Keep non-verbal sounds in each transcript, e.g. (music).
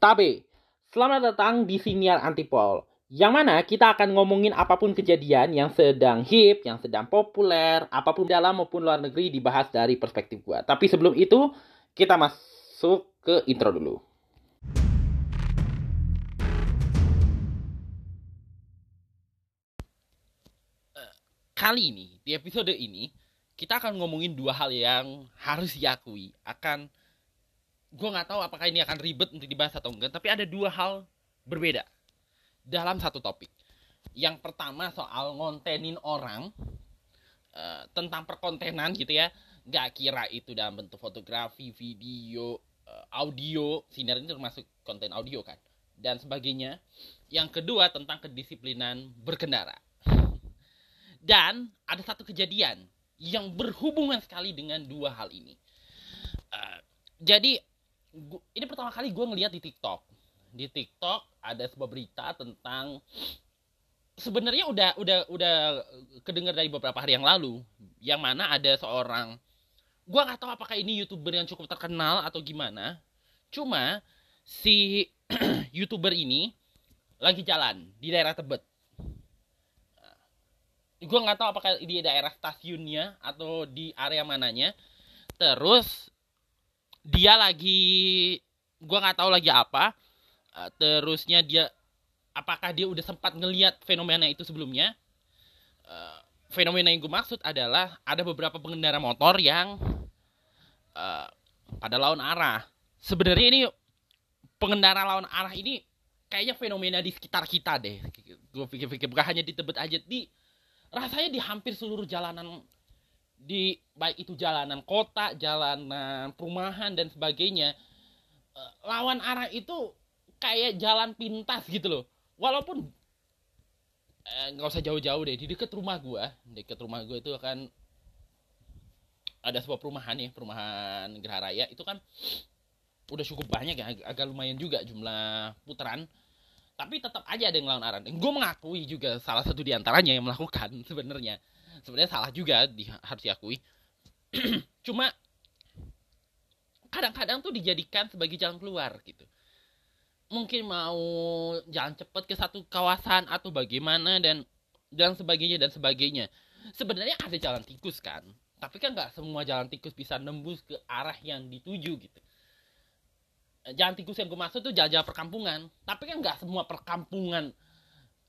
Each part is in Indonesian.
Tabe. Selamat datang di Siniar Antipol. Yang mana kita akan ngomongin apa pun kejadian yang sedang hip, yang sedang populer, apa pun dalam maupun luar negeri dibahas dari perspektif gua. Tapi sebelum itu, kita masuk ke intro dulu. Eh, Kali ini, di episode ini, kita akan ngomongin dua hal yang harus diakui akan gue nggak tahu apakah ini akan ribet untuk dibahas atau enggak tapi ada dua hal berbeda dalam satu topik. Yang pertama soal ngontenin orang uh, tentang perkontenan gitu ya. Nggak kira itu dalam bentuk fotografi video uh, audio. Sinar ini termasuk konten audio kan. Dan sebagainya. Yang kedua tentang kedisiplinan berkendara. Dan ada satu kejadian yang berhubungan sekali dengan dua hal ini. Uh, jadi gua, ini pertama kali gue ngeliat di TikTok. Di TikTok ada sebuah berita tentang sebenarnya udah udah udah kedengar dari beberapa hari yang lalu, yang mana ada seorang gue nggak tahu apakah ini youtuber yang cukup terkenal atau gimana. Cuma si (clears throat) youtuber ini lagi jalan di daerah Tebet gue nggak tahu apakah di daerah stasiunnya atau di area mananya terus dia lagi gue nggak tahu lagi apa. Terusnya dia apakah dia udah sempat ngelihat fenomena itu sebelumnya? Uh, fenomena yang gue maksud adalah ada beberapa pengendara motor yang uh, pada lawan arah. Sebenarnya ini pengendara lawan arah ini kayaknya fenomena di sekitar kita deh. Gue pikir-pikir bukan hanya di tebet aja di rasanya di hampir seluruh jalanan di baik itu jalanan kota, jalanan perumahan dan sebagainya lawan arah itu kayak jalan pintas gitu loh. Walaupun nggak eh, usah jauh-jauh deh di dekat rumah gua, dekat rumah gua itu akan ada sebuah perumahan ya, perumahan Geraha Raya itu kan udah cukup banyak ya, agak, agak lumayan juga jumlah putaran tapi tetap aja ada yang melawan arah. Gue mengakui juga salah satu di antaranya yang melakukan (laughs) sebenarnya. Sebenarnya salah juga di, harus diakui. (clears throat) Cuma kadang-kadang tuh dijadikan sebagai jalan keluar gitu. Mungkin mau jalan cepat ke satu kawasan atau bagaimana dan dan sebagainya dan sebagainya. Sebenarnya ada jalan tikus kan, tapi kan nggak semua jalan tikus bisa nembus ke arah yang dituju gitu jalan tikus yang gue maksud tuh jalan-jalan perkampungan tapi kan nggak semua perkampungan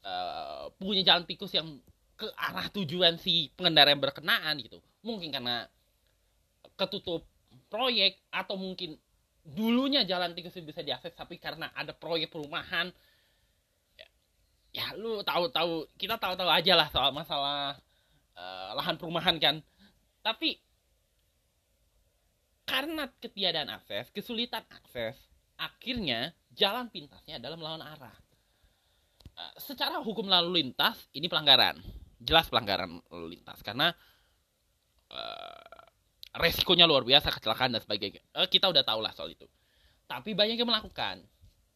uh, punya jalan tikus yang ke arah tujuan si pengendara yang berkenaan gitu. Mungkin karena ketutup proyek atau mungkin dulunya jalan tikus bisa diakses tapi karena ada proyek perumahan ya, ya lu tahu-tahu kita tahu-tahu aja lah soal masalah uh, lahan perumahan kan. Tapi karena ketiadaan akses, kesulitan akses, akhirnya jalan pintasnya adalah melawan arah. Uh, secara hukum lalu lintas ini pelanggaran, jelas pelanggaran lalu lintas karena uh, resikonya luar biasa kecelakaan dan sebagainya. Uh, kita udah tahu lah soal itu. Tapi banyak yang melakukan.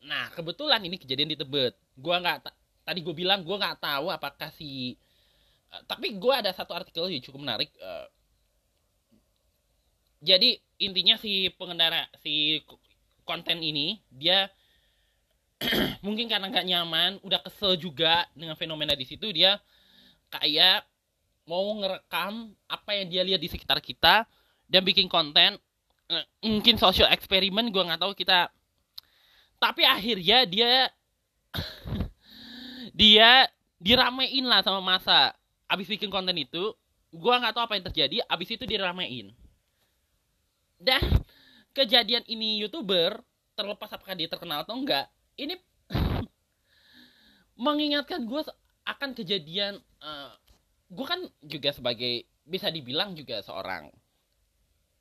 Nah kebetulan ini kejadian di Tebet. Gua nggak tadi gue bilang gue nggak tahu apakah si uh, tapi gue ada satu artikel yang cukup menarik. Uh, jadi intinya si pengendara si konten ini dia (clears throat) mungkin karena nggak nyaman udah kesel juga dengan fenomena di situ dia kayak mau ngerekam apa yang dia lihat di sekitar kita dan bikin konten eh, mungkin social eksperimen gue nggak tahu kita. Tapi akhirnya dia (laughs) dia diramein lah sama masa. Abis bikin konten itu gue nggak tahu apa yang terjadi abis itu diramein. Dan kejadian ini youtuber terlepas apakah dia terkenal atau enggak ini (laughs) mengingatkan gue akan kejadian uh, gue kan juga sebagai bisa dibilang juga seorang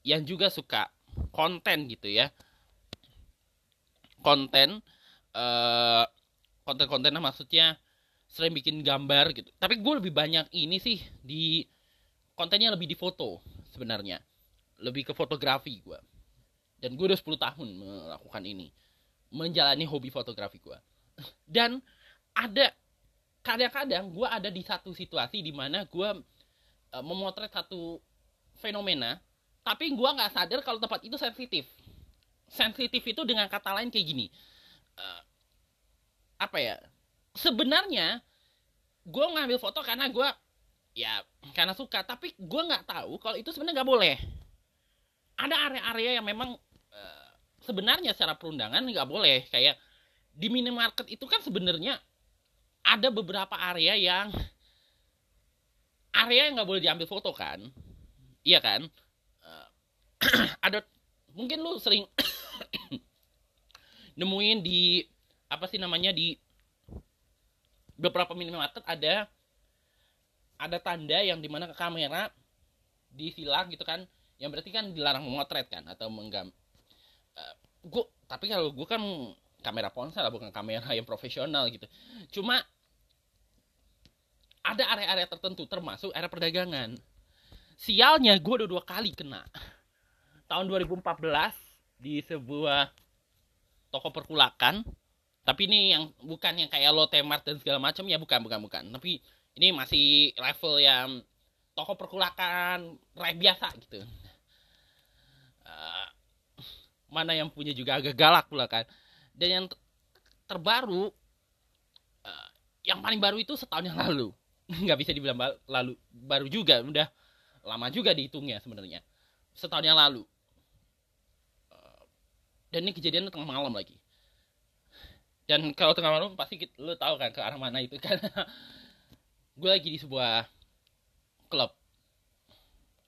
yang juga suka konten gitu ya. Konten uh, konten-kontennya maksudnya sering bikin gambar gitu. Tapi gue lebih banyak ini sih di kontennya lebih di foto sebenarnya. Lebih ke fotografi gue dan gue udah 10 tahun melakukan ini. Menjalani hobi fotografi gue dan ada kadang-kadang gue ada di satu situasi di mana gue uh, memotret satu fenomena tapi gue nggak sadar kalau tempat itu sensitif. Sensitif itu dengan kata lain kayak gini. Uh, apa ya? Sebenarnya gue ngambil foto karena gue ya karena suka tapi gue nggak tahu kalau itu sebenarnya nggak boleh. Ada area-area yang memang uh, sebenarnya secara perundangan nggak boleh. Kayak di minimarket itu kan sebenarnya ada beberapa area yang area yang nggak boleh diambil foto kan? Iya kan? Uh, (clears throat) ada mungkin lu sering (coughs) nemuin di apa sih namanya di beberapa minimarket ada ada tanda yang di mana ke kamera disilang gitu kan? Yang berarti kan dilarang memotret kan? Atau menggam uh, eh, gua tapi kalau gue kan kamera ponsel bukan kamera (laughs) yang profesional gitu. Cuma ada area-area tertentu termasuk area perdagangan. Sialnya gue udah dua kali kena. Tahun 2014 di sebuah toko perkulakan. Tapi ini yang bukan yang kayak lo temart dan segala macam ya bukan bukan bukan. Tapi ini masih level yang toko perkulakan rakyat biasa gitu. Uh, mana yang punya juga agak galak pula kan. Dan yang terbaru uh, yang paling baru itu setahun yang lalu (laughs) nggak bisa dibilang lalu baru juga udah lama juga dihitungnya sebenarnya. Setahun yang lalu. Uh, dan ini kejadian tengah malam lagi. Dan kalau tengah malam pasti lu tahu kan ke arah mana itu kan. (laughs) Gue lagi di sebuah klub.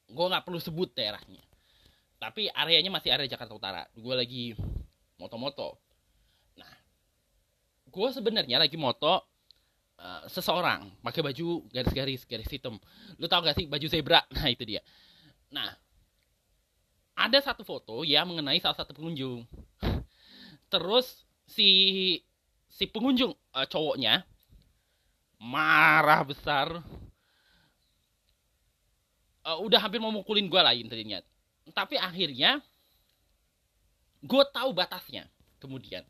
Gue nggak perlu sebut daerahnya. Tapi areanya masih area Jakarta Utara. Gue lagi moto-moto. Nah gue sebenarnya lagi moto uh, seseorang pakai baju garis-garis garis hitam. Lu tau gak sih baju zebra? (laughs) Nah itu dia. Nah ada satu foto yang mengenai salah satu pengunjung. (laughs) Terus si si pengunjung uh, cowoknya marah besar. Uh, udah hampir mau mukulin gue lah intinya. Tapi akhirnya gue tahu batasnya. Kemudian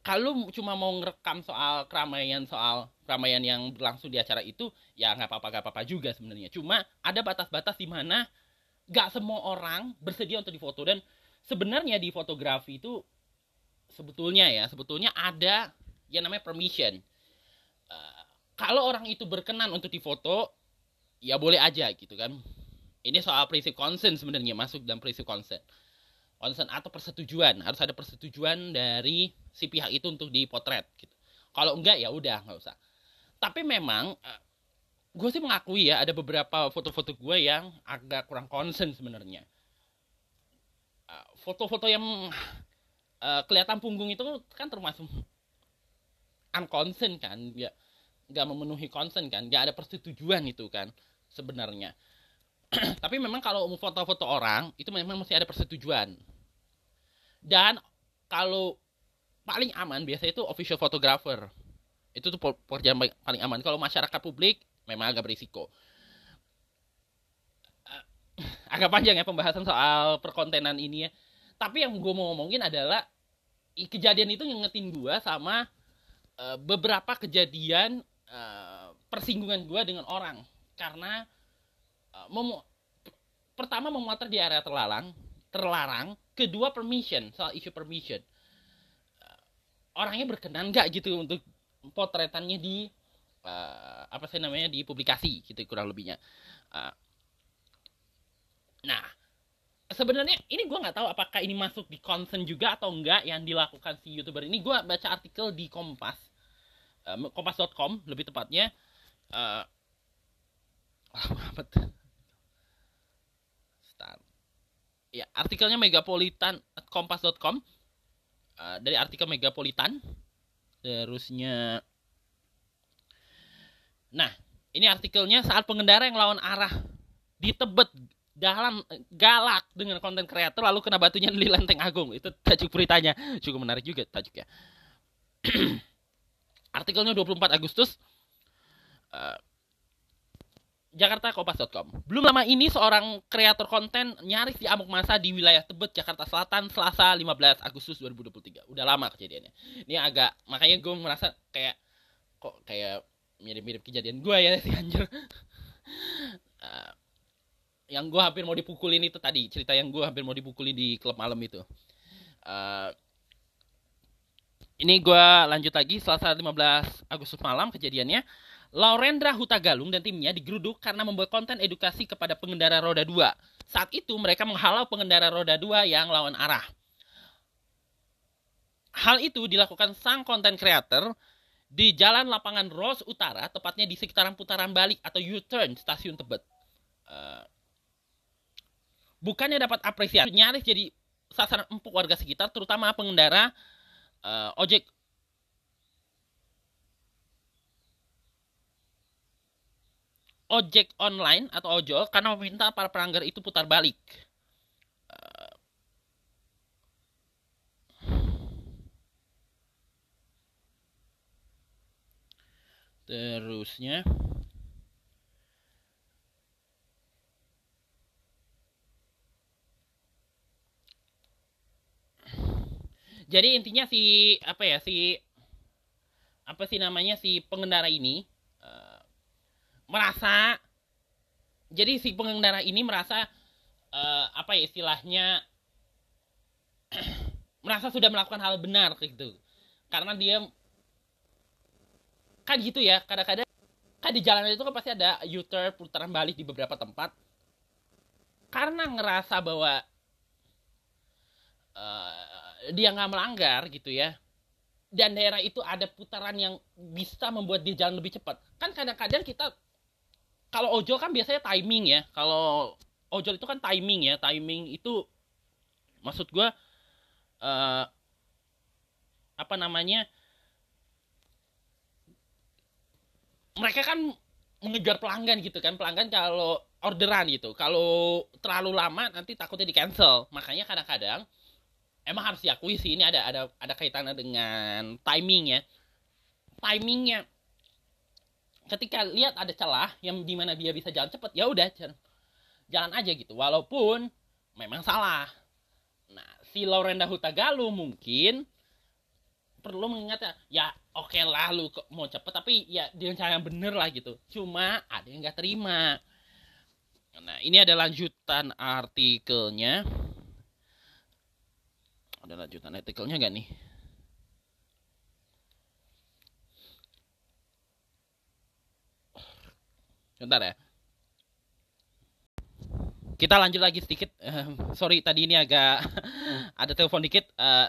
kalau cuma mau ngerekam soal keramaian soal keramaian yang berlangsung di acara itu ya nggak apa-apa nggak apa-apa juga sebenarnya. Cuma ada batas-batas di mana nggak semua orang bersedia untuk difoto. Dan sebenarnya di fotografi itu sebetulnya ya sebetulnya ada yang namanya permission. Uh, kalau orang itu berkenan untuk difoto ya boleh aja gitu kan. Ini soal prinsip consent sebenarnya masuk dalam prinsip consent consent atau persetujuan. Harus ada persetujuan dari si pihak itu untuk dipotret gitu. Kalau enggak ya udah nggak usah. Tapi memang eh, gue sih mengakui ya ada beberapa foto-foto gue yang agak kurang concern sebenarnya. Uh, foto-foto yang uh, kelihatan punggung itu kan termasuk unconsent kan ya. Nggak memenuhi consent kan nggak ada persetujuan itu kan sebenarnya. (clears throat) Tapi memang kalau foto-foto orang itu memang masih ada persetujuan dan kalau paling aman biasanya itu official photographer. Itu tuh pekerjaan paling aman. Kalau masyarakat publik memang agak berisiko. Uh, (laughs) agak panjang ya pembahasan soal perkontenan ini ya. Tapi yang gue mau ngomongin adalah kejadian itu ngingetin gue sama uh, beberapa kejadian uh, persinggungan gue dengan orang. Karena uh, memu pertama memotret di area terlarang terlarang kedua permission soal isu permission. Uh, orangnya berkenan nggak gitu untuk potretannya di uh, apa sih namanya di publikasi gitu kurang lebihnya. Uh, nah sebenarnya ini gue nggak tahu apakah ini masuk di concern juga atau enggak yang dilakukan si youtuber ini. Gue baca artikel di kompas um, kompas.com lebih tepatnya. Uh. Ya artikelnya megapolitan kompas.com uh, dari artikel megapolitan terusnya nah ini artikelnya saat pengendara yang lawan arah di Tebet dalam galak dengan konten kreator lalu kena batunya di Lenteng Agung. Itu tajuk beritanya. Cukup menarik juga tajuknya. (clears throat) Artikelnya 24 Agustus. Uh, Jakarta Kompas.com. Belum lama ini seorang kreator konten nyaris diamuk masa di wilayah Tebet, Jakarta Selatan, Selasa 15 Agustus 2023. Udah lama kejadiannya. Ini agak makanya gue merasa kayak kok kayak mirip-mirip kejadian gue ya si anjir. Uh, (laughs) yang gue hampir mau dipukulin itu tadi cerita yang gue hampir mau dipukulin di klub malam itu uh, ini gue lanjut lagi selasa 15 Agustus malam kejadiannya Laurendra Hutagalung dan timnya digeruduk karena membuat konten edukasi kepada pengendara roda 2. Saat itu mereka menghalau pengendara roda 2 yang lawan arah. Hal itu dilakukan sang konten creator di Jalan Lapangan Rose Utara, tepatnya di sekitaran putaran balik atau U-turn stasiun Tebet. Uh, bukannya dapat apresiasi, nyaris jadi sasaran empuk warga sekitar, terutama pengendara uh, ojek ojek online atau ojol karena meminta para pelanggar itu putar balik. Terusnya Jadi intinya si apa ya si apa sih namanya si pengendara ini merasa jadi si pengendara ini merasa uh, apa ya istilahnya (clears throat) merasa sudah melakukan hal benar gitu. Karena dia kan gitu ya kadang-kadang kan di jalan itu kan pasti ada U-turn putaran balik di beberapa tempat. Karena ngerasa bahwa uh, dia nggak melanggar gitu ya dan daerah itu ada putaran yang bisa membuat dia jalan lebih cepat. Kan kadang-kadang kita kalau ojol kan biasanya timing ya. Kalau ojol itu kan timing ya. Timing itu maksud gue uh, apa namanya mereka kan mengejar pelanggan gitu kan. Pelanggan kalau orderan gitu. Kalau terlalu lama nanti takutnya di cancel. Makanya kadang-kadang emang harus diakui sih ini ada ada ada kaitannya dengan timing ya. Timingnya ketika lihat ada celah yang di mana dia bisa jalan cepet ya udah jalan aja gitu. Walaupun memang salah. Nah si Lorenda Hutagalu mungkin perlu mengingat ya oke okay lah lu mau cepet tapi ya dengan cara yang bener lah gitu. Cuma ada yang nggak terima. Nah ini ada lanjutan artikelnya. Ada lanjutan artikelnya gak nih Bentar ya. Kita lanjut lagi sedikit. Sorry tadi ini agak (laughs) ada telepon dikit. Uh,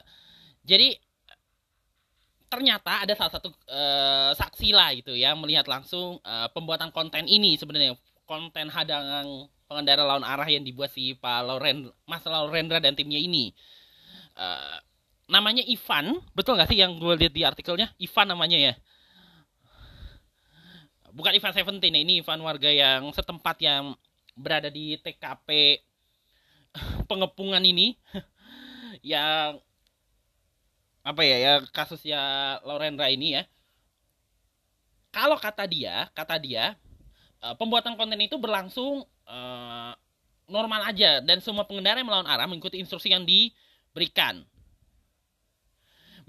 jadi ternyata ada salah satu uh, saksi lah gitu ya melihat langsung uh, pembuatan konten ini sebenarnya konten hadangan pengendara lawan arah yang dibuat si Pak Lauren Mas Laurendra dan timnya ini namanya Ivan betul nggak sih yang gue lihat di artikelnya Ivan namanya ya bukan Ivan Seventeen ya ini Ivan warga yang setempat yang berada di TKP (laughs) pengepungan ini. (laughs) Yang apa ya ya kasusnya Laurendra ini ya. Kalau kata dia kata dia uh, pembuatan konten itu berlangsung uh, normal aja. Dan semua pengendara yang melawan arah mengikuti instruksi yang diberikan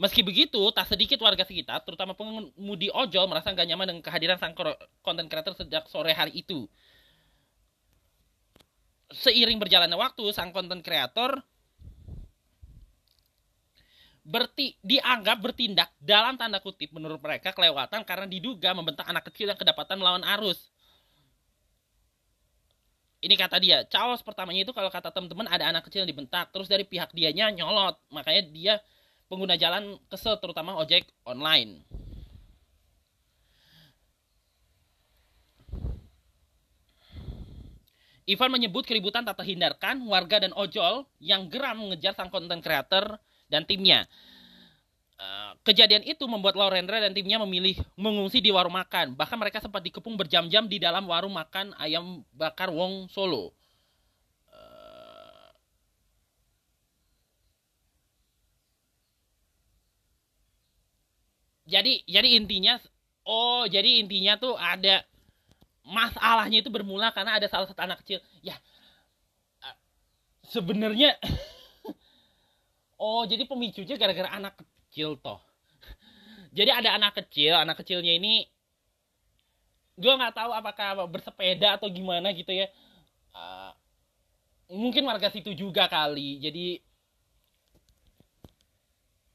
Meski begitu, tak sedikit warga sekitar, terutama pengemudi ojol, merasa nggak nyaman dengan kehadiran sang konten kreator sejak sore hari itu. Seiring berjalannya waktu, sang konten kreator berti dianggap bertindak dalam tanda kutip menurut mereka kelewatan karena diduga membentak anak kecil yang kedapatan melawan arus. Ini kata dia, caos pertamanya itu kalau kata teman-teman ada anak kecil yang dibentak, terus dari pihak dianya nyolot, makanya dia pengguna jalan kesel terutama ojek online. Ivan menyebut keributan tak terhindarkan warga dan ojol yang geram mengejar sang konten creator dan timnya. Eh, kejadian itu membuat Laurendra dan timnya memilih mengungsi di warung makan. Bahkan mereka sempat dikepung berjam-jam di dalam warung makan ayam bakar Wong Solo. Jadi jadi intinya oh jadi intinya tuh ada masalahnya itu bermula karena ada salah satu anak kecil ya sebenarnya (laughs) Oh, jadi pemicunya gara-gara anak kecil toh. Jadi ada anak kecil, anak kecilnya ini gue nggak tahu apakah bersepeda atau gimana gitu ya. Uh, mungkin warga situ juga kali. Jadi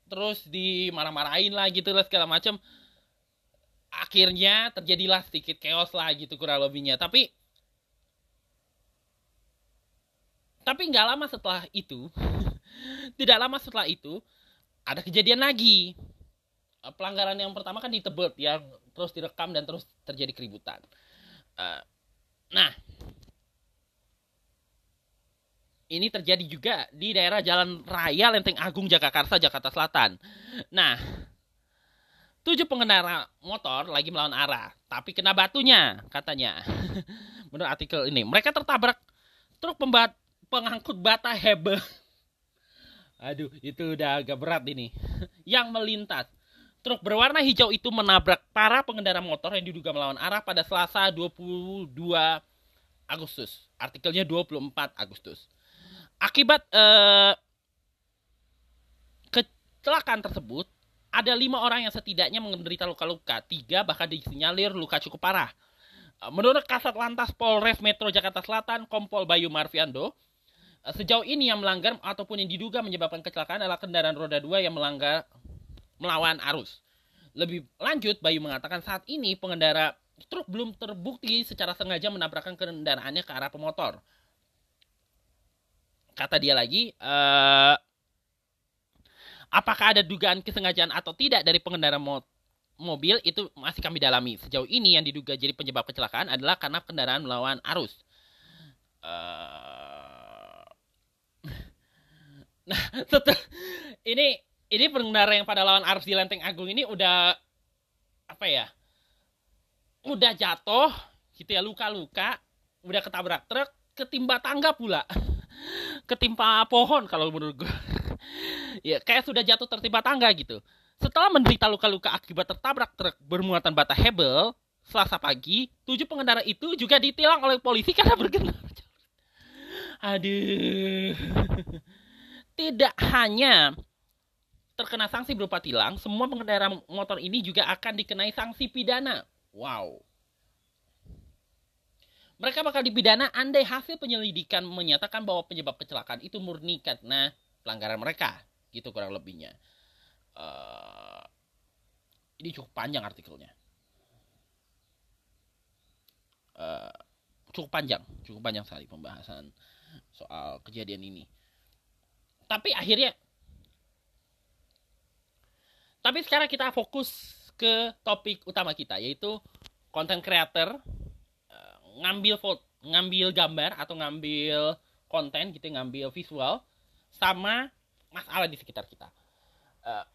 terus dimarah-marahin lah gitu lah segala macam akhirnya terjadilah sedikit chaos lah gitu kurang lebihnya. Tapi tapi nggak lama setelah itu (laughs) tidak lama setelah itu ada kejadian lagi. Eh, pelanggaran yang pertama kan di Tebet yang terus direkam dan terus terjadi keributan. Uh, nah ini terjadi juga di daerah Jalan Raya Lenteng Agung Jagakarsa Jakarta Selatan. Nah tujuh pengendara motor lagi melawan arah tapi kena batunya katanya. (laughs) Menurut artikel ini mereka tertabrak truk pembat pengangkut bata hebel aduh itu udah agak berat ini. (laughs) Yang melintas. Truk berwarna hijau itu menabrak para pengendara motor yang diduga melawan arah pada Selasa 22 Agustus. Artikelnya 24 Agustus. Akibat eh, kecelakaan tersebut, ada lima orang yang setidaknya menderita luka-luka. Tiga bahkan disinyalir luka cukup parah. Eh, menurut Kasat Lantas Polres Metro Jakarta Selatan, Kompol Bayu Marviando, eh, sejauh ini yang melanggar ataupun yang diduga menyebabkan kecelakaan adalah kendaraan roda dua yang melanggar melawan arus. Lebih lanjut, Bayu mengatakan saat ini pengendara truk belum terbukti secara sengaja menabrakkan kendaraannya ke arah pemotor. Kata dia lagi, uh, apakah ada dugaan kesengajaan atau tidak dari pengendara mo mobil itu masih kami dalami. Sejauh ini yang diduga jadi penyebab kecelakaan adalah karena kendaraan melawan arus. Uh, (laughs) nah, setelah ini ini pengendara yang pada lawan arus di Lenteng Agung ini udah apa ya? Udah jatuh, gitu ya luka-luka, udah ketabrak truk, ketimpa tangga pula. (laughs) Ketimpa pohon kalau menurut gue. (laughs) ya kayak sudah jatuh tertimpa tangga gitu. Setelah menderita luka-luka akibat tertabrak truk bermuatan bata hebel, Selasa pagi, tujuh pengendara itu juga ditilang oleh polisi karena bergendara. (laughs) Aduh. (laughs) Tidak hanya terkena sanksi berupa tilang, semua pengendara motor ini juga akan dikenai sanksi pidana. Wow. Mereka bakal dipidana andai hasil penyelidikan menyatakan bahwa penyebab kecelakaan itu murni karena pelanggaran mereka. Gitu kurang lebihnya. Uh, ini cukup panjang artikelnya. Uh, cukup panjang, cukup panjang sekali pembahasan soal kejadian ini. Tapi akhirnya tapi sekarang kita fokus ke topik utama kita yaitu content creator ngambil foto, ngambil gambar atau ngambil konten gitu, ngambil visual sama masalah di sekitar kita. Uh,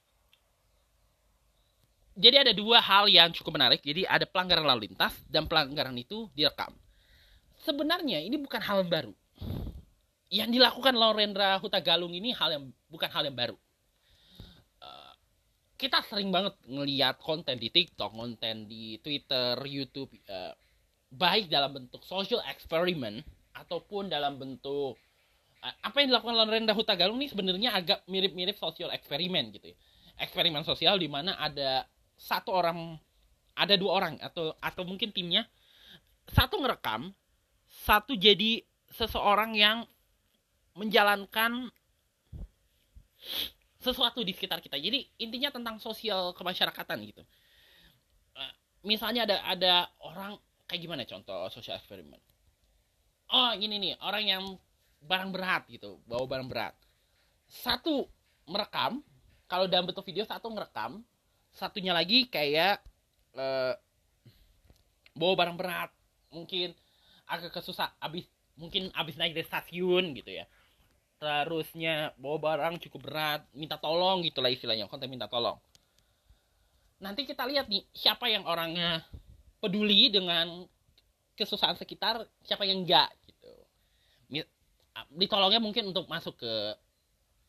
jadi ada dua hal yang cukup menarik. Jadi ada pelanggaran lalu lintas dan pelanggaran itu direkam. Sebenarnya ini bukan hal baru. Yang dilakukan Laurendra Hutagalung ini hal yang bukan hal yang baru kita sering banget ngeliat konten di TikTok, konten di Twitter, YouTube, uh, baik dalam bentuk social experiment ataupun dalam bentuk uh, apa yang dilakukan oleh Renda Hutagalung ini sebenarnya agak mirip-mirip social experiment gitu ya. Eksperimen sosial di mana ada satu orang, ada dua orang atau atau mungkin timnya satu ngerekam, satu jadi seseorang yang menjalankan sesuatu di sekitar kita. Jadi intinya tentang sosial kemasyarakatan gitu. Uh, misalnya ada ada orang kayak gimana contoh sosial eksperimen. Oh gini nih orang yang barang berat gitu, bawa barang berat. Satu merekam, kalau dalam bentuk video satu merekam, satunya lagi kayak uh, bawa barang berat, mungkin agak kesusah, abis mungkin abis naik dari stasiun gitu ya. Terusnya bawa barang cukup berat minta tolong gitulah istilahnya. Konten minta tolong. Nanti kita lihat nih siapa yang orangnya peduli dengan kesusahan sekitar siapa yang enggak gitu. Ditolongnya mungkin untuk masuk ke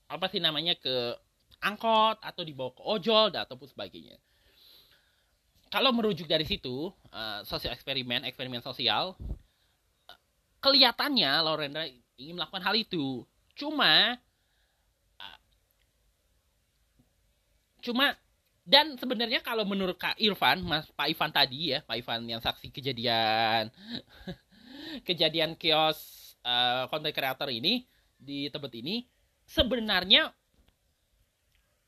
apa sih namanya ke angkot atau dibawa ke ojol dan ataupun sebagainya. Kalau merujuk dari situ uh, sosial eksperimen eksperimen sosial kelihatannya Laurenda ingin melakukan hal itu. Cuma cuma dan sebenarnya kalau menurut Kak Irfan, Mas Pak Ivan tadi ya, Pak Ivan yang saksi kejadian (laughs) kejadian kios uh, content creator ini di Tebet ini sebenarnya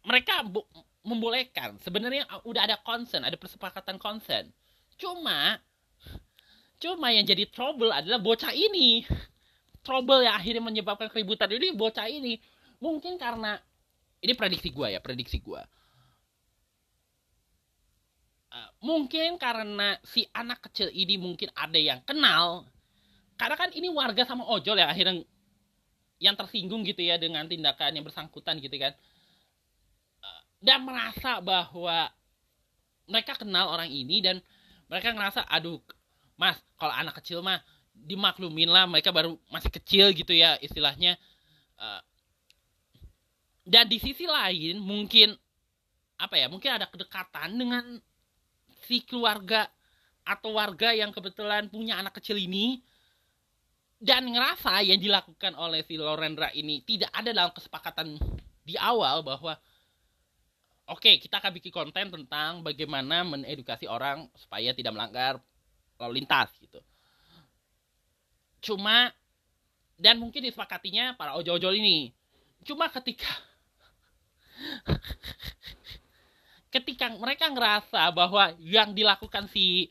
mereka membolehkan. Sebenarnya udah ada konsen ada persepakatan konsen cuma cuma yang jadi trouble adalah bocah ini. Trouble yang akhirnya menyebabkan keributan ini bocah ini. Mungkin karena ini prediksi gue ya prediksi gue uh, mungkin karena si anak kecil ini mungkin ada yang kenal. Karena kan ini warga sama ojol ya akhirnya yang tersinggung gitu ya dengan tindakan yang bersangkutan gitu kan. Uh, dan merasa bahwa mereka kenal orang ini dan mereka ngerasa aduh mas kalau anak kecil mah dimaklumin lah mereka baru masih kecil gitu ya istilahnya. Uh, dan di sisi lain mungkin apa ya mungkin ada kedekatan dengan si keluarga atau warga yang kebetulan punya anak kecil ini dan ngerasa yang dilakukan oleh si Lorendra ini tidak ada dalam kesepakatan di awal bahwa oke okay, kita akan bikin konten tentang bagaimana menedukasi orang supaya tidak melanggar lalu lintas gitu. Cuma dan mungkin disepakatinya para ojol-ojol ini. Cuma ketika (laughs) ketika mereka ngerasa bahwa yang dilakukan si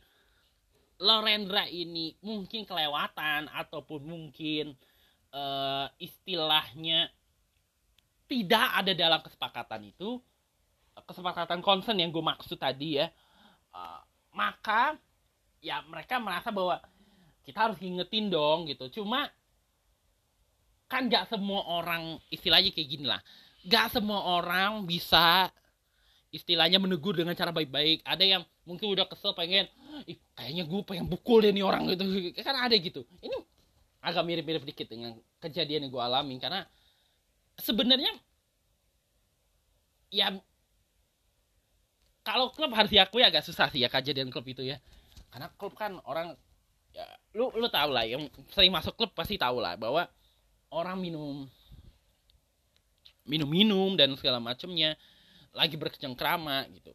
Lorendra ini mungkin kelewatan ataupun mungkin uh, istilahnya tidak ada dalam kesepakatan itu kesepakatan concern yang gue maksud tadi ya uh, maka ya mereka merasa bahwa kita harus ngingetin dong gitu. Cuma kan gak semua orang istilahnya kayak gini lah gak semua orang bisa istilahnya menegur dengan cara baik-baik. Ada yang mungkin udah kesel pengen Ih, kayaknya gue pengen pukul deh nih orang gitu. (laughs) Kan ada gitu. Ini agak mirip-mirip dikit dengan kejadian yang gue alami karena sebenarnya ya kalau klub harus diakui agak susah sih ya kejadian klub itu ya. Karena klub kan orang ya lu lu tahu lah yang sering masuk klub pasti tahu lah bahwa orang minum minum-minum dan segala macamnya lagi berkecengkrama gitu.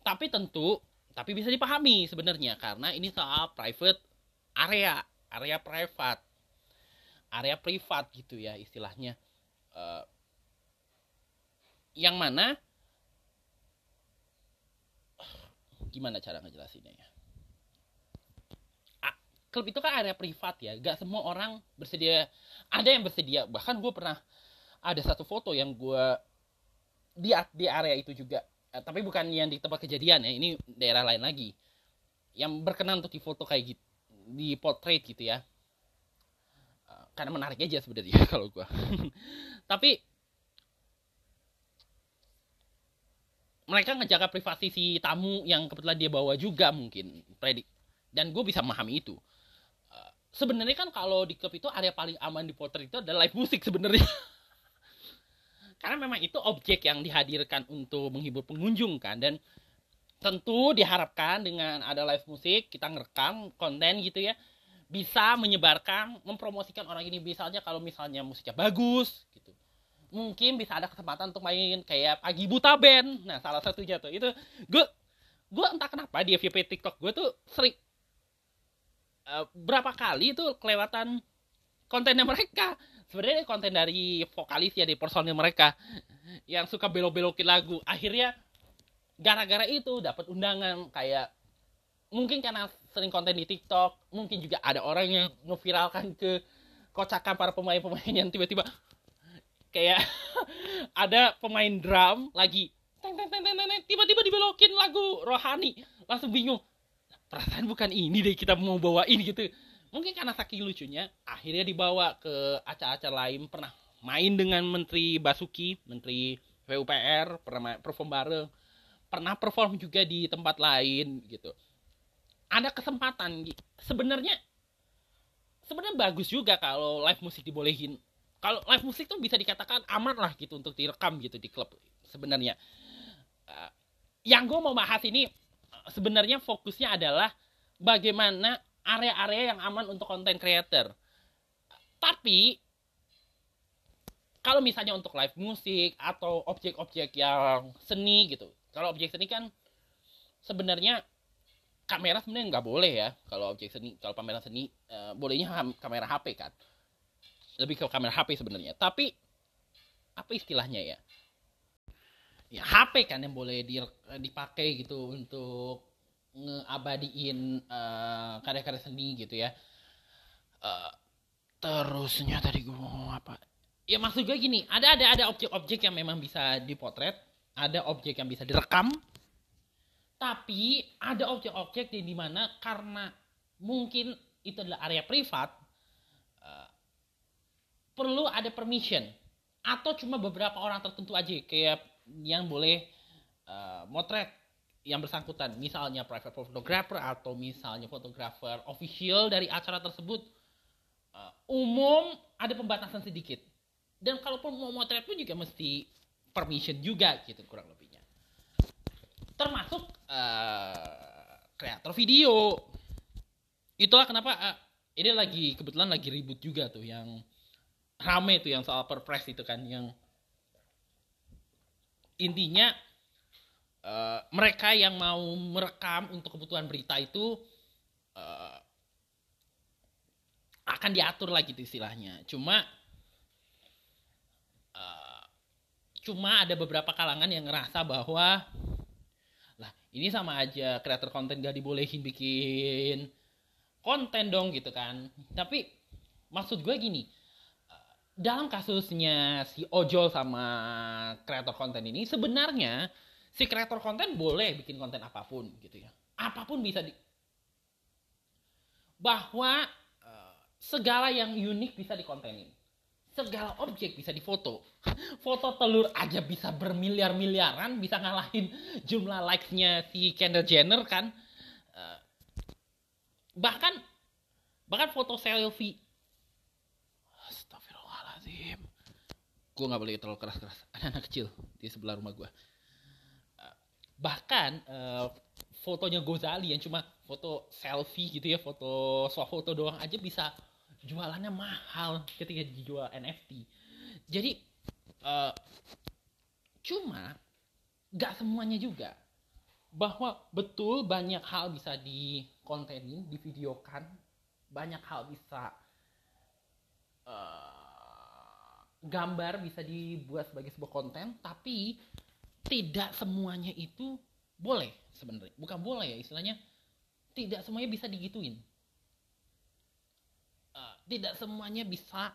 Tapi tentu tapi bisa dipahami sebenarnya karena ini soal private area area privat. Area privat gitu ya istilahnya. Uh, yang mana gimana cara ngejelasinnya ya? Klub itu kan area privat ya gak semua orang bersedia ada yang bersedia. Bahkan gue pernah ada satu foto yang gue di di area itu juga. Eh, tapi bukan yang di tempat kejadian ya ini daerah lain lagi. Yang berkenan untuk difoto kayak gitu di portrait gitu ya. Uh, karena menarik aja sebenarnya (laughs) kalau gue (laughs) tapi mereka ngejaga privasi si tamu yang kebetulan dia bawa juga mungkin predik dan gue bisa memahami itu. Sebenarnya kan kalau di klub itu area paling aman di potret itu adalah live musik sebenarnya (laughs) karena memang itu objek yang dihadirkan untuk menghibur pengunjung kan. Dan tentu diharapkan dengan ada live musik kita ngerekam konten gitu ya bisa menyebarkan mempromosikan orang ini. Misalnya kalau misalnya musiknya bagus gitu. Mungkin bisa ada kesempatan untuk main kayak pagi buta band. Nah salah satunya tuh. Itu gue gue entah kenapa di FYP TikTok gue tuh sering Eh, berapa kali itu kelewatan kontennya mereka sebenarnya konten dari vokalis ya di personil mereka yang suka belok-belokin lagu. Akhirnya gara-gara itu dapat undangan kayak mungkin karena sering konten di TikTok mungkin juga ada orang yang ngeviralkan ke kocakan para pemain-pemain yang tiba-tiba kayak (laughs) ada pemain drum lagi tiba-tiba dibelokin lagu rohani. Langsung bingung perasaan bukan ini deh kita mau bawain gitu mungkin karena saking lucunya akhirnya dibawa ke acara-acara lain. Pernah main dengan Menteri Basuki Menteri PUPR pernah perform bareng. Pernah perform juga di tempat lain gitu. Ada kesempatan sebenarnya sebenarnya bagus juga kalau live musik dibolehin. Kalau live musik tuh bisa dikatakan aman lah gitu untuk direkam gitu di klub sebenarnya. Uh, yang gue mau bahas ini sebenarnya fokusnya adalah bagaimana area-area yang aman untuk konten creator. Tapi kalau misalnya untuk live musik atau objek-objek yang seni gitu. Kalau objek seni kan sebenarnya kamera sebenarnya nggak boleh ya kalau objek seni kalau pameran seni uh, bolehnya kamera HP kan lebih ke kamera HP sebenarnya tapi apa istilahnya ya ya HP kan yang boleh di, dipakai gitu untuk ngeabadiin uh, karya-karya seni gitu ya. Uh, terusnya tadi gue mau apa? Ya maksud gue gini ada ada ada objek-objek yang memang bisa dipotret ada objek yang bisa direkam tapi ada objek-objek di mana karena mungkin itu adalah area privat uh, perlu ada permission. Atau cuma beberapa orang tertentu aja kayak yang boleh uh, motret yang bersangkutan, misalnya private photographer atau misalnya fotografer official dari acara tersebut, uh, umum ada pembatasan sedikit. Dan kalaupun mau motret pun juga mesti permission juga gitu kurang lebihnya. Termasuk uh, kreator video. Itulah kenapa uh, ini lagi kebetulan lagi ribut juga tuh yang rame tuh yang soal perpres itu kan yang intinya uh, mereka yang mau merekam untuk kebutuhan berita itu uh, akan diatur lagi gitu istilahnya. Cuma uh, cuma ada beberapa kalangan yang ngerasa bahwa lah ini sama aja kreator konten gak dibolehin bikin konten dong gitu kan. Tapi maksud gue gini, dalam kasusnya si Ojol sama kreator konten ini sebenarnya si kreator konten boleh bikin konten apa pun gitu ya. Apa pun bisa di bahwa uh, segala yang unik bisa dikontenin. Segala objek bisa difoto. (laughs) Foto telur aja bisa bermiliar-miliaran bisa ngalahin jumlah likes-nya si Kendall Jenner kan. Uh, bahkan bahkan foto selfie. Astagfirullahaladzim gue nggak boleh terlalu keras-keras. Ada anak kecil di sebelah rumah gue bahkan uh, fotonya Gozali yang cuma foto selfie gitu ya foto foto doang aja bisa jualannya mahal ketika dijual NFT jadi uh, cuma gak semuanya juga. Bahwa betul banyak hal bisa dikontenin divideokan banyak hal bisa uh, gambar bisa dibuat sebagai sebuah konten tapi tidak semuanya itu boleh sebenarnya. Bukan boleh ya istilahnya tidak semuanya bisa digituin. Uh, tidak semuanya bisa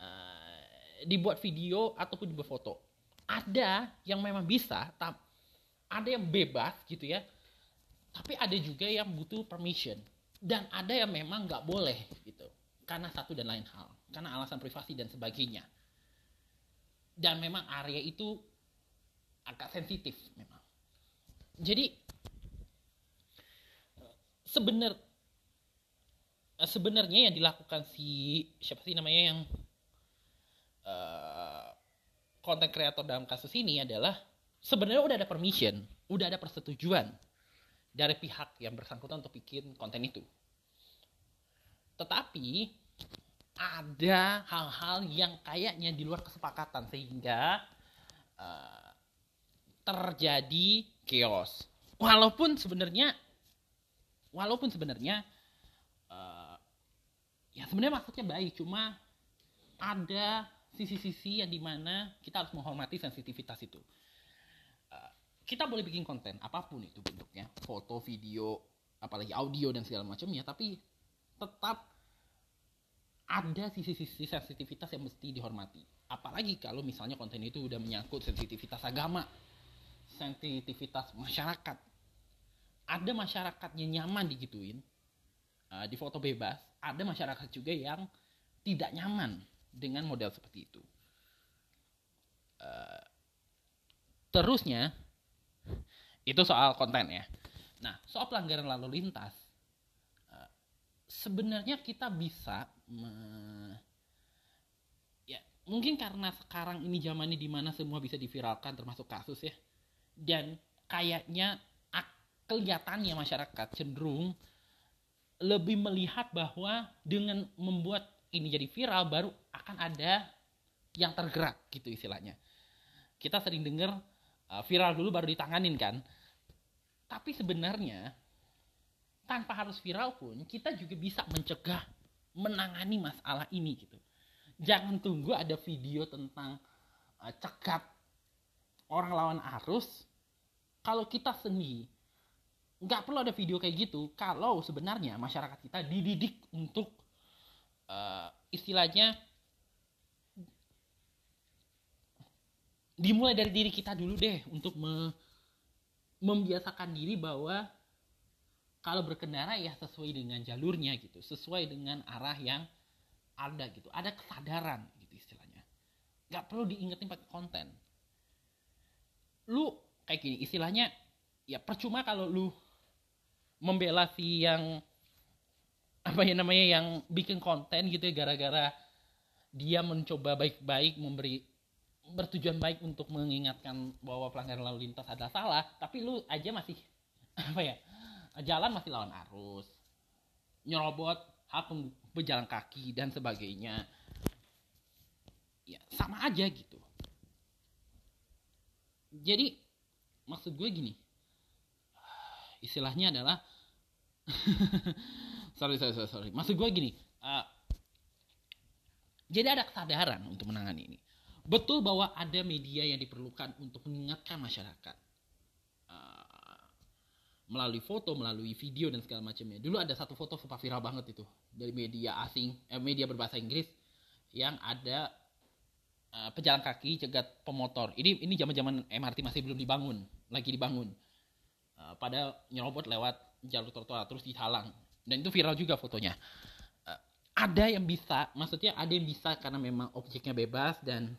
uh, dibuat video ataupun dibuat foto. Ada yang memang bisa ada yang bebas gitu ya. Tapi ada juga yang butuh permission dan ada yang memang nggak boleh gitu. Karena satu dan lain hal karena alasan privasi dan sebagainya. Dan memang area itu agak sensitif memang. Jadi sebenar sebenarnya yang dilakukan si siapa sih namanya yang konten uh, kreator dalam kasus ini adalah sebenarnya udah ada permission, udah ada persetujuan dari pihak yang bersangkutan untuk bikin konten itu. Tetapi ada hal-hal yang kayaknya di luar kesepakatan sehingga uh, terjadi chaos. Walaupun sebenarnya walaupun sebenarnya uh, ya sebenarnya maksudnya baik, cuma ada sisi-sisi yang di mana kita harus menghormati sensitivitas itu. Uh, kita boleh bikin konten apa pun itu bentuknya, foto, video, apalagi audio dan segala macamnya, tapi tetap ada sisi-sisi sensitivitas yang mesti dihormati. Apalagi kalau misalnya konten itu udah menyangkut sensitivitas agama, sensitivitas masyarakat. Ada masyarakatnya nyaman digituin uh, di foto bebas ada masyarakat juga yang tidak nyaman dengan model seperti itu. Uh, terusnya itu soal konten ya. Nah soal pelanggaran lalu lintas uh, sebenarnya kita bisa me, ya mungkin karena sekarang ini zamannya di mana semua bisa diviralkan termasuk kasus ya dan kayaknya kelihatannya masyarakat cenderung lebih melihat bahwa dengan membuat ini jadi viral baru akan ada yang tergerak gitu istilahnya. Kita sering dengar uh, viral dulu baru ditanganin kan. Tapi sebenarnya tanpa harus viral pun kita juga bisa mencegah menangani masalah ini gitu. Jangan tunggu ada video tentang uh, cekat orang lawan arus kalau kita sendiri nggak perlu ada video kayak gitu kalau sebenarnya masyarakat kita dididik untuk uh, istilahnya dimulai dari diri kita dulu deh untuk me, membiasakan diri bahwa kalau berkendara ya sesuai dengan jalurnya gitu, sesuai dengan arah yang ada gitu, ada kesadaran gitu istilahnya. Gak perlu diingetin pakai konten. Lu kayak gini istilahnya ya percuma kalau lu membela si yang apa ya namanya yang bikin konten gitu ya gara-gara dia mencoba baik-baik memberi bertujuan baik untuk mengingatkan bahwa pelanggaran lalu lintas adalah salah tapi lu aja masih (laughs) apa ya jalan masih lawan arus nyerobot hak pejalan kaki dan sebagainya. Ya sama aja gitu jadi maksud gue gini. Istilahnya adalah (laughs) sorry sorry sorry sorry. Maksud gue gini uh, jadi ada kesadaran untuk menangani ini. Betul bahwa ada media yang diperlukan untuk mengingatkan masyarakat uh, melalui foto, melalui video dan segala macamnya. Dulu ada satu foto super viral banget itu dari media asing, eh, media berbahasa Inggris yang ada uh, pejalan kaki cegat pemotor. Ini ini zaman-zaman MRT masih belum dibangun, lagi dibangun. Uh, pada nyerobot lewat jalur trotoar terus dihalang dan itu viral juga fotonya. Uh, ada yang bisa, maksudnya ada yang bisa karena memang objeknya bebas dan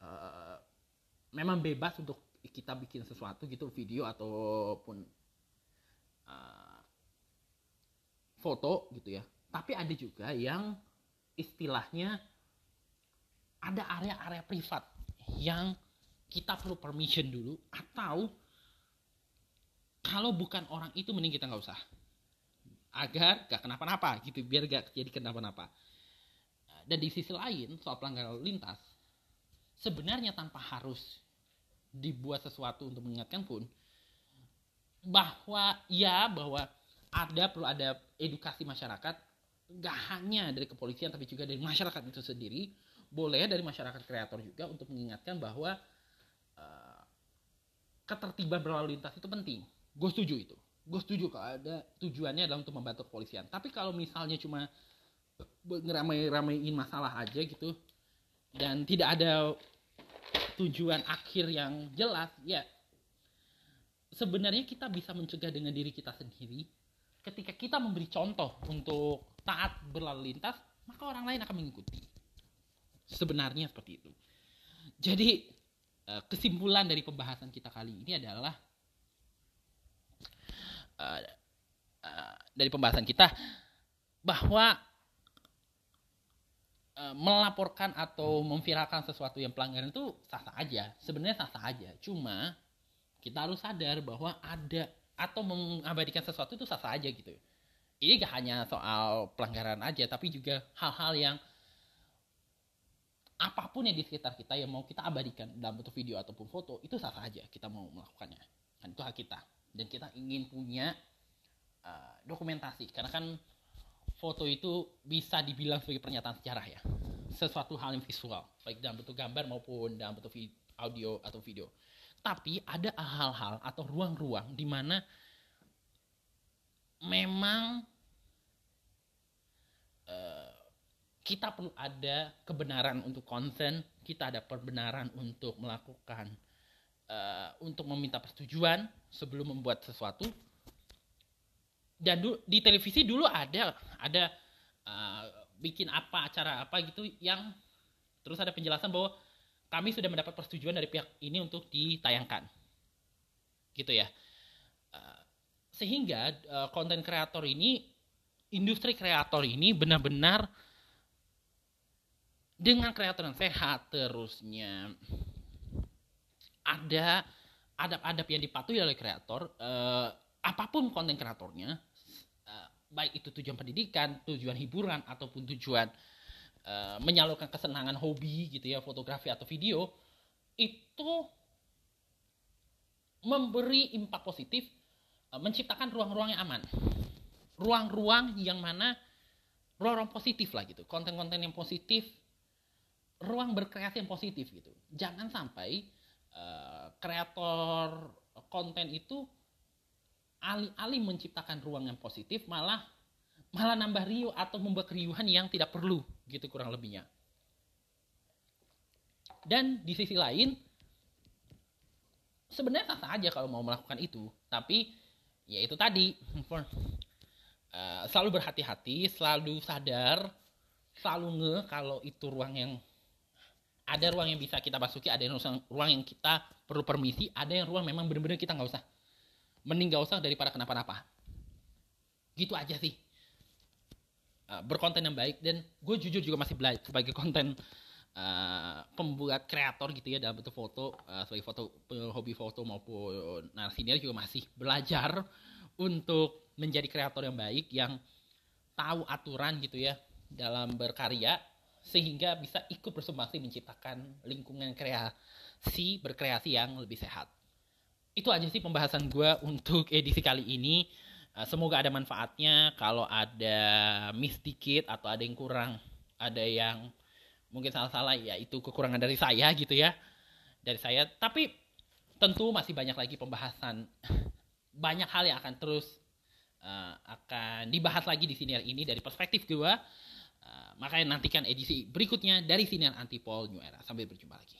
uh, memang bebas untuk kita bikin sesuatu gitu video ataupun uh, foto gitu ya tapi ada juga yang istilahnya ada area-area privat yang kita perlu permission dulu atau kalau bukan orang itu mending kita nggak usah. Agar gak kenapa-napa gitu biar gak jadi kenapa-napa dan di sisi lain soal pelanggaran lintas sebenarnya tanpa harus dibuat sesuatu untuk mengingatkan pun bahwa ya bahwa ada perlu ada edukasi masyarakat gak hanya dari kepolisian tapi juga dari masyarakat itu sendiri boleh dari masyarakat kreator juga untuk mengingatkan bahwa uh, ketertiban berlalu lintas itu penting. Gue setuju itu. Gue setuju kalau ada tujuannya adalah untuk membantu kepolisian. Tapi kalau misalnya cuma ngeramai-ramein masalah aja gitu dan tidak ada tujuan akhir yang jelas ya sebenarnya kita bisa mencegah dengan diri kita sendiri. Ketika kita memberi contoh untuk taat berlalu lintas maka orang lain akan mengikuti sebenarnya seperti itu jadi eh, kesimpulan dari pembahasan kita kali ini adalah uh, uh, dari pembahasan kita bahwa Eh, melaporkan atau memviralkan sesuatu yang pelanggaran itu sah-sah aja. Sebenarnya sah-sah aja. Cuma kita harus sadar bahwa ada atau mengabadikan sesuatu itu sah-sah aja gitu. Ini gak hanya soal pelanggaran aja, tapi juga hal-hal yang apa pun yang di sekitar kita yang mau kita abadikan dalam bentuk video ataupun foto itu sah-sah aja kita mau melakukannya. Kan itu hak kita. Dan kita ingin punya uh, dokumentasi karena kan foto itu bisa dibilang sebagai pernyataan sejarah ya sesuatu hal yang visual baik dalam bentuk gambar maupun dalam bentuk audio atau video tapi ada hal-hal atau ruang-ruang di mana memang uh, kita perlu ada kebenaran untuk konsen kita ada kebenaran untuk melakukan uh, untuk meminta persetujuan sebelum membuat sesuatu. Dan du, di televisi dulu ada ada uh, bikin apa acara apa gitu yang terus ada penjelasan bahwa kami sudah mendapat persetujuan dari pihak ini untuk ditayangkan. Gitu ya. Uh, sehingga konten kreator ini industri kreator ini benar-benar dengan kreator yang sehat terusnya ada adab-adab yang dipatuhi oleh kreator uh, apa pun konten kreatornya baik itu tujuan pendidikan, tujuan hiburan ataupun tujuan uh, menyalurkan kesenangan hobi gitu ya, fotografi atau video itu memberi impak positif uh, menciptakan ruang-ruang yang aman. Ruang-ruang yang mana ruang-ruang positif lah gitu, konten-konten yang positif, ruang berkreasi yang positif gitu. Jangan sampai eh, kreator konten itu alih-alih menciptakan ruang yang positif malah malah nambah riuh atau membuat keriuhan yang tidak perlu gitu kurang lebihnya. Dan di sisi lain sebenarnya sah aja kalau mau melakukan itu, tapi ya itu tadi uh, (laughs) selalu berhati-hati, selalu sadar, selalu nge kalau itu ruang yang ada ruang yang bisa kita masuki, ada yang ruang yang kita perlu permisi, ada yang ruang memang benar-benar kita nggak usah. Mending nggak usah daripada kenapa-napa. Gitu aja sih. Uh, berkonten yang baik dan gue jujur juga masih belajar sebagai konten uh, pembuat kreator gitu ya dalam bentuk foto uh, sebagai foto hobi foto maupun narasinya juga masih belajar untuk menjadi kreator yang baik yang tahu aturan gitu ya dalam berkarya sehingga bisa ikut bersumbangsi menciptakan lingkungan kreasi berkreasi yang lebih sehat. Itu aja sih pembahasan gue untuk edisi kali ini. Eh, semoga ada manfaatnya. Kalau ada miss dikit atau ada yang kurang, ada yang mungkin salah-salah ya itu kekurangan dari saya gitu ya. Dari saya. Tapi tentu masih banyak lagi pembahasan banyak hal yang akan terus uh, akan dibahas lagi di siniar ini dari perspektif gue. Uh, makanya nantikan edisi berikutnya dari siniar Antipol New Era. Sampai berjumpa lagi.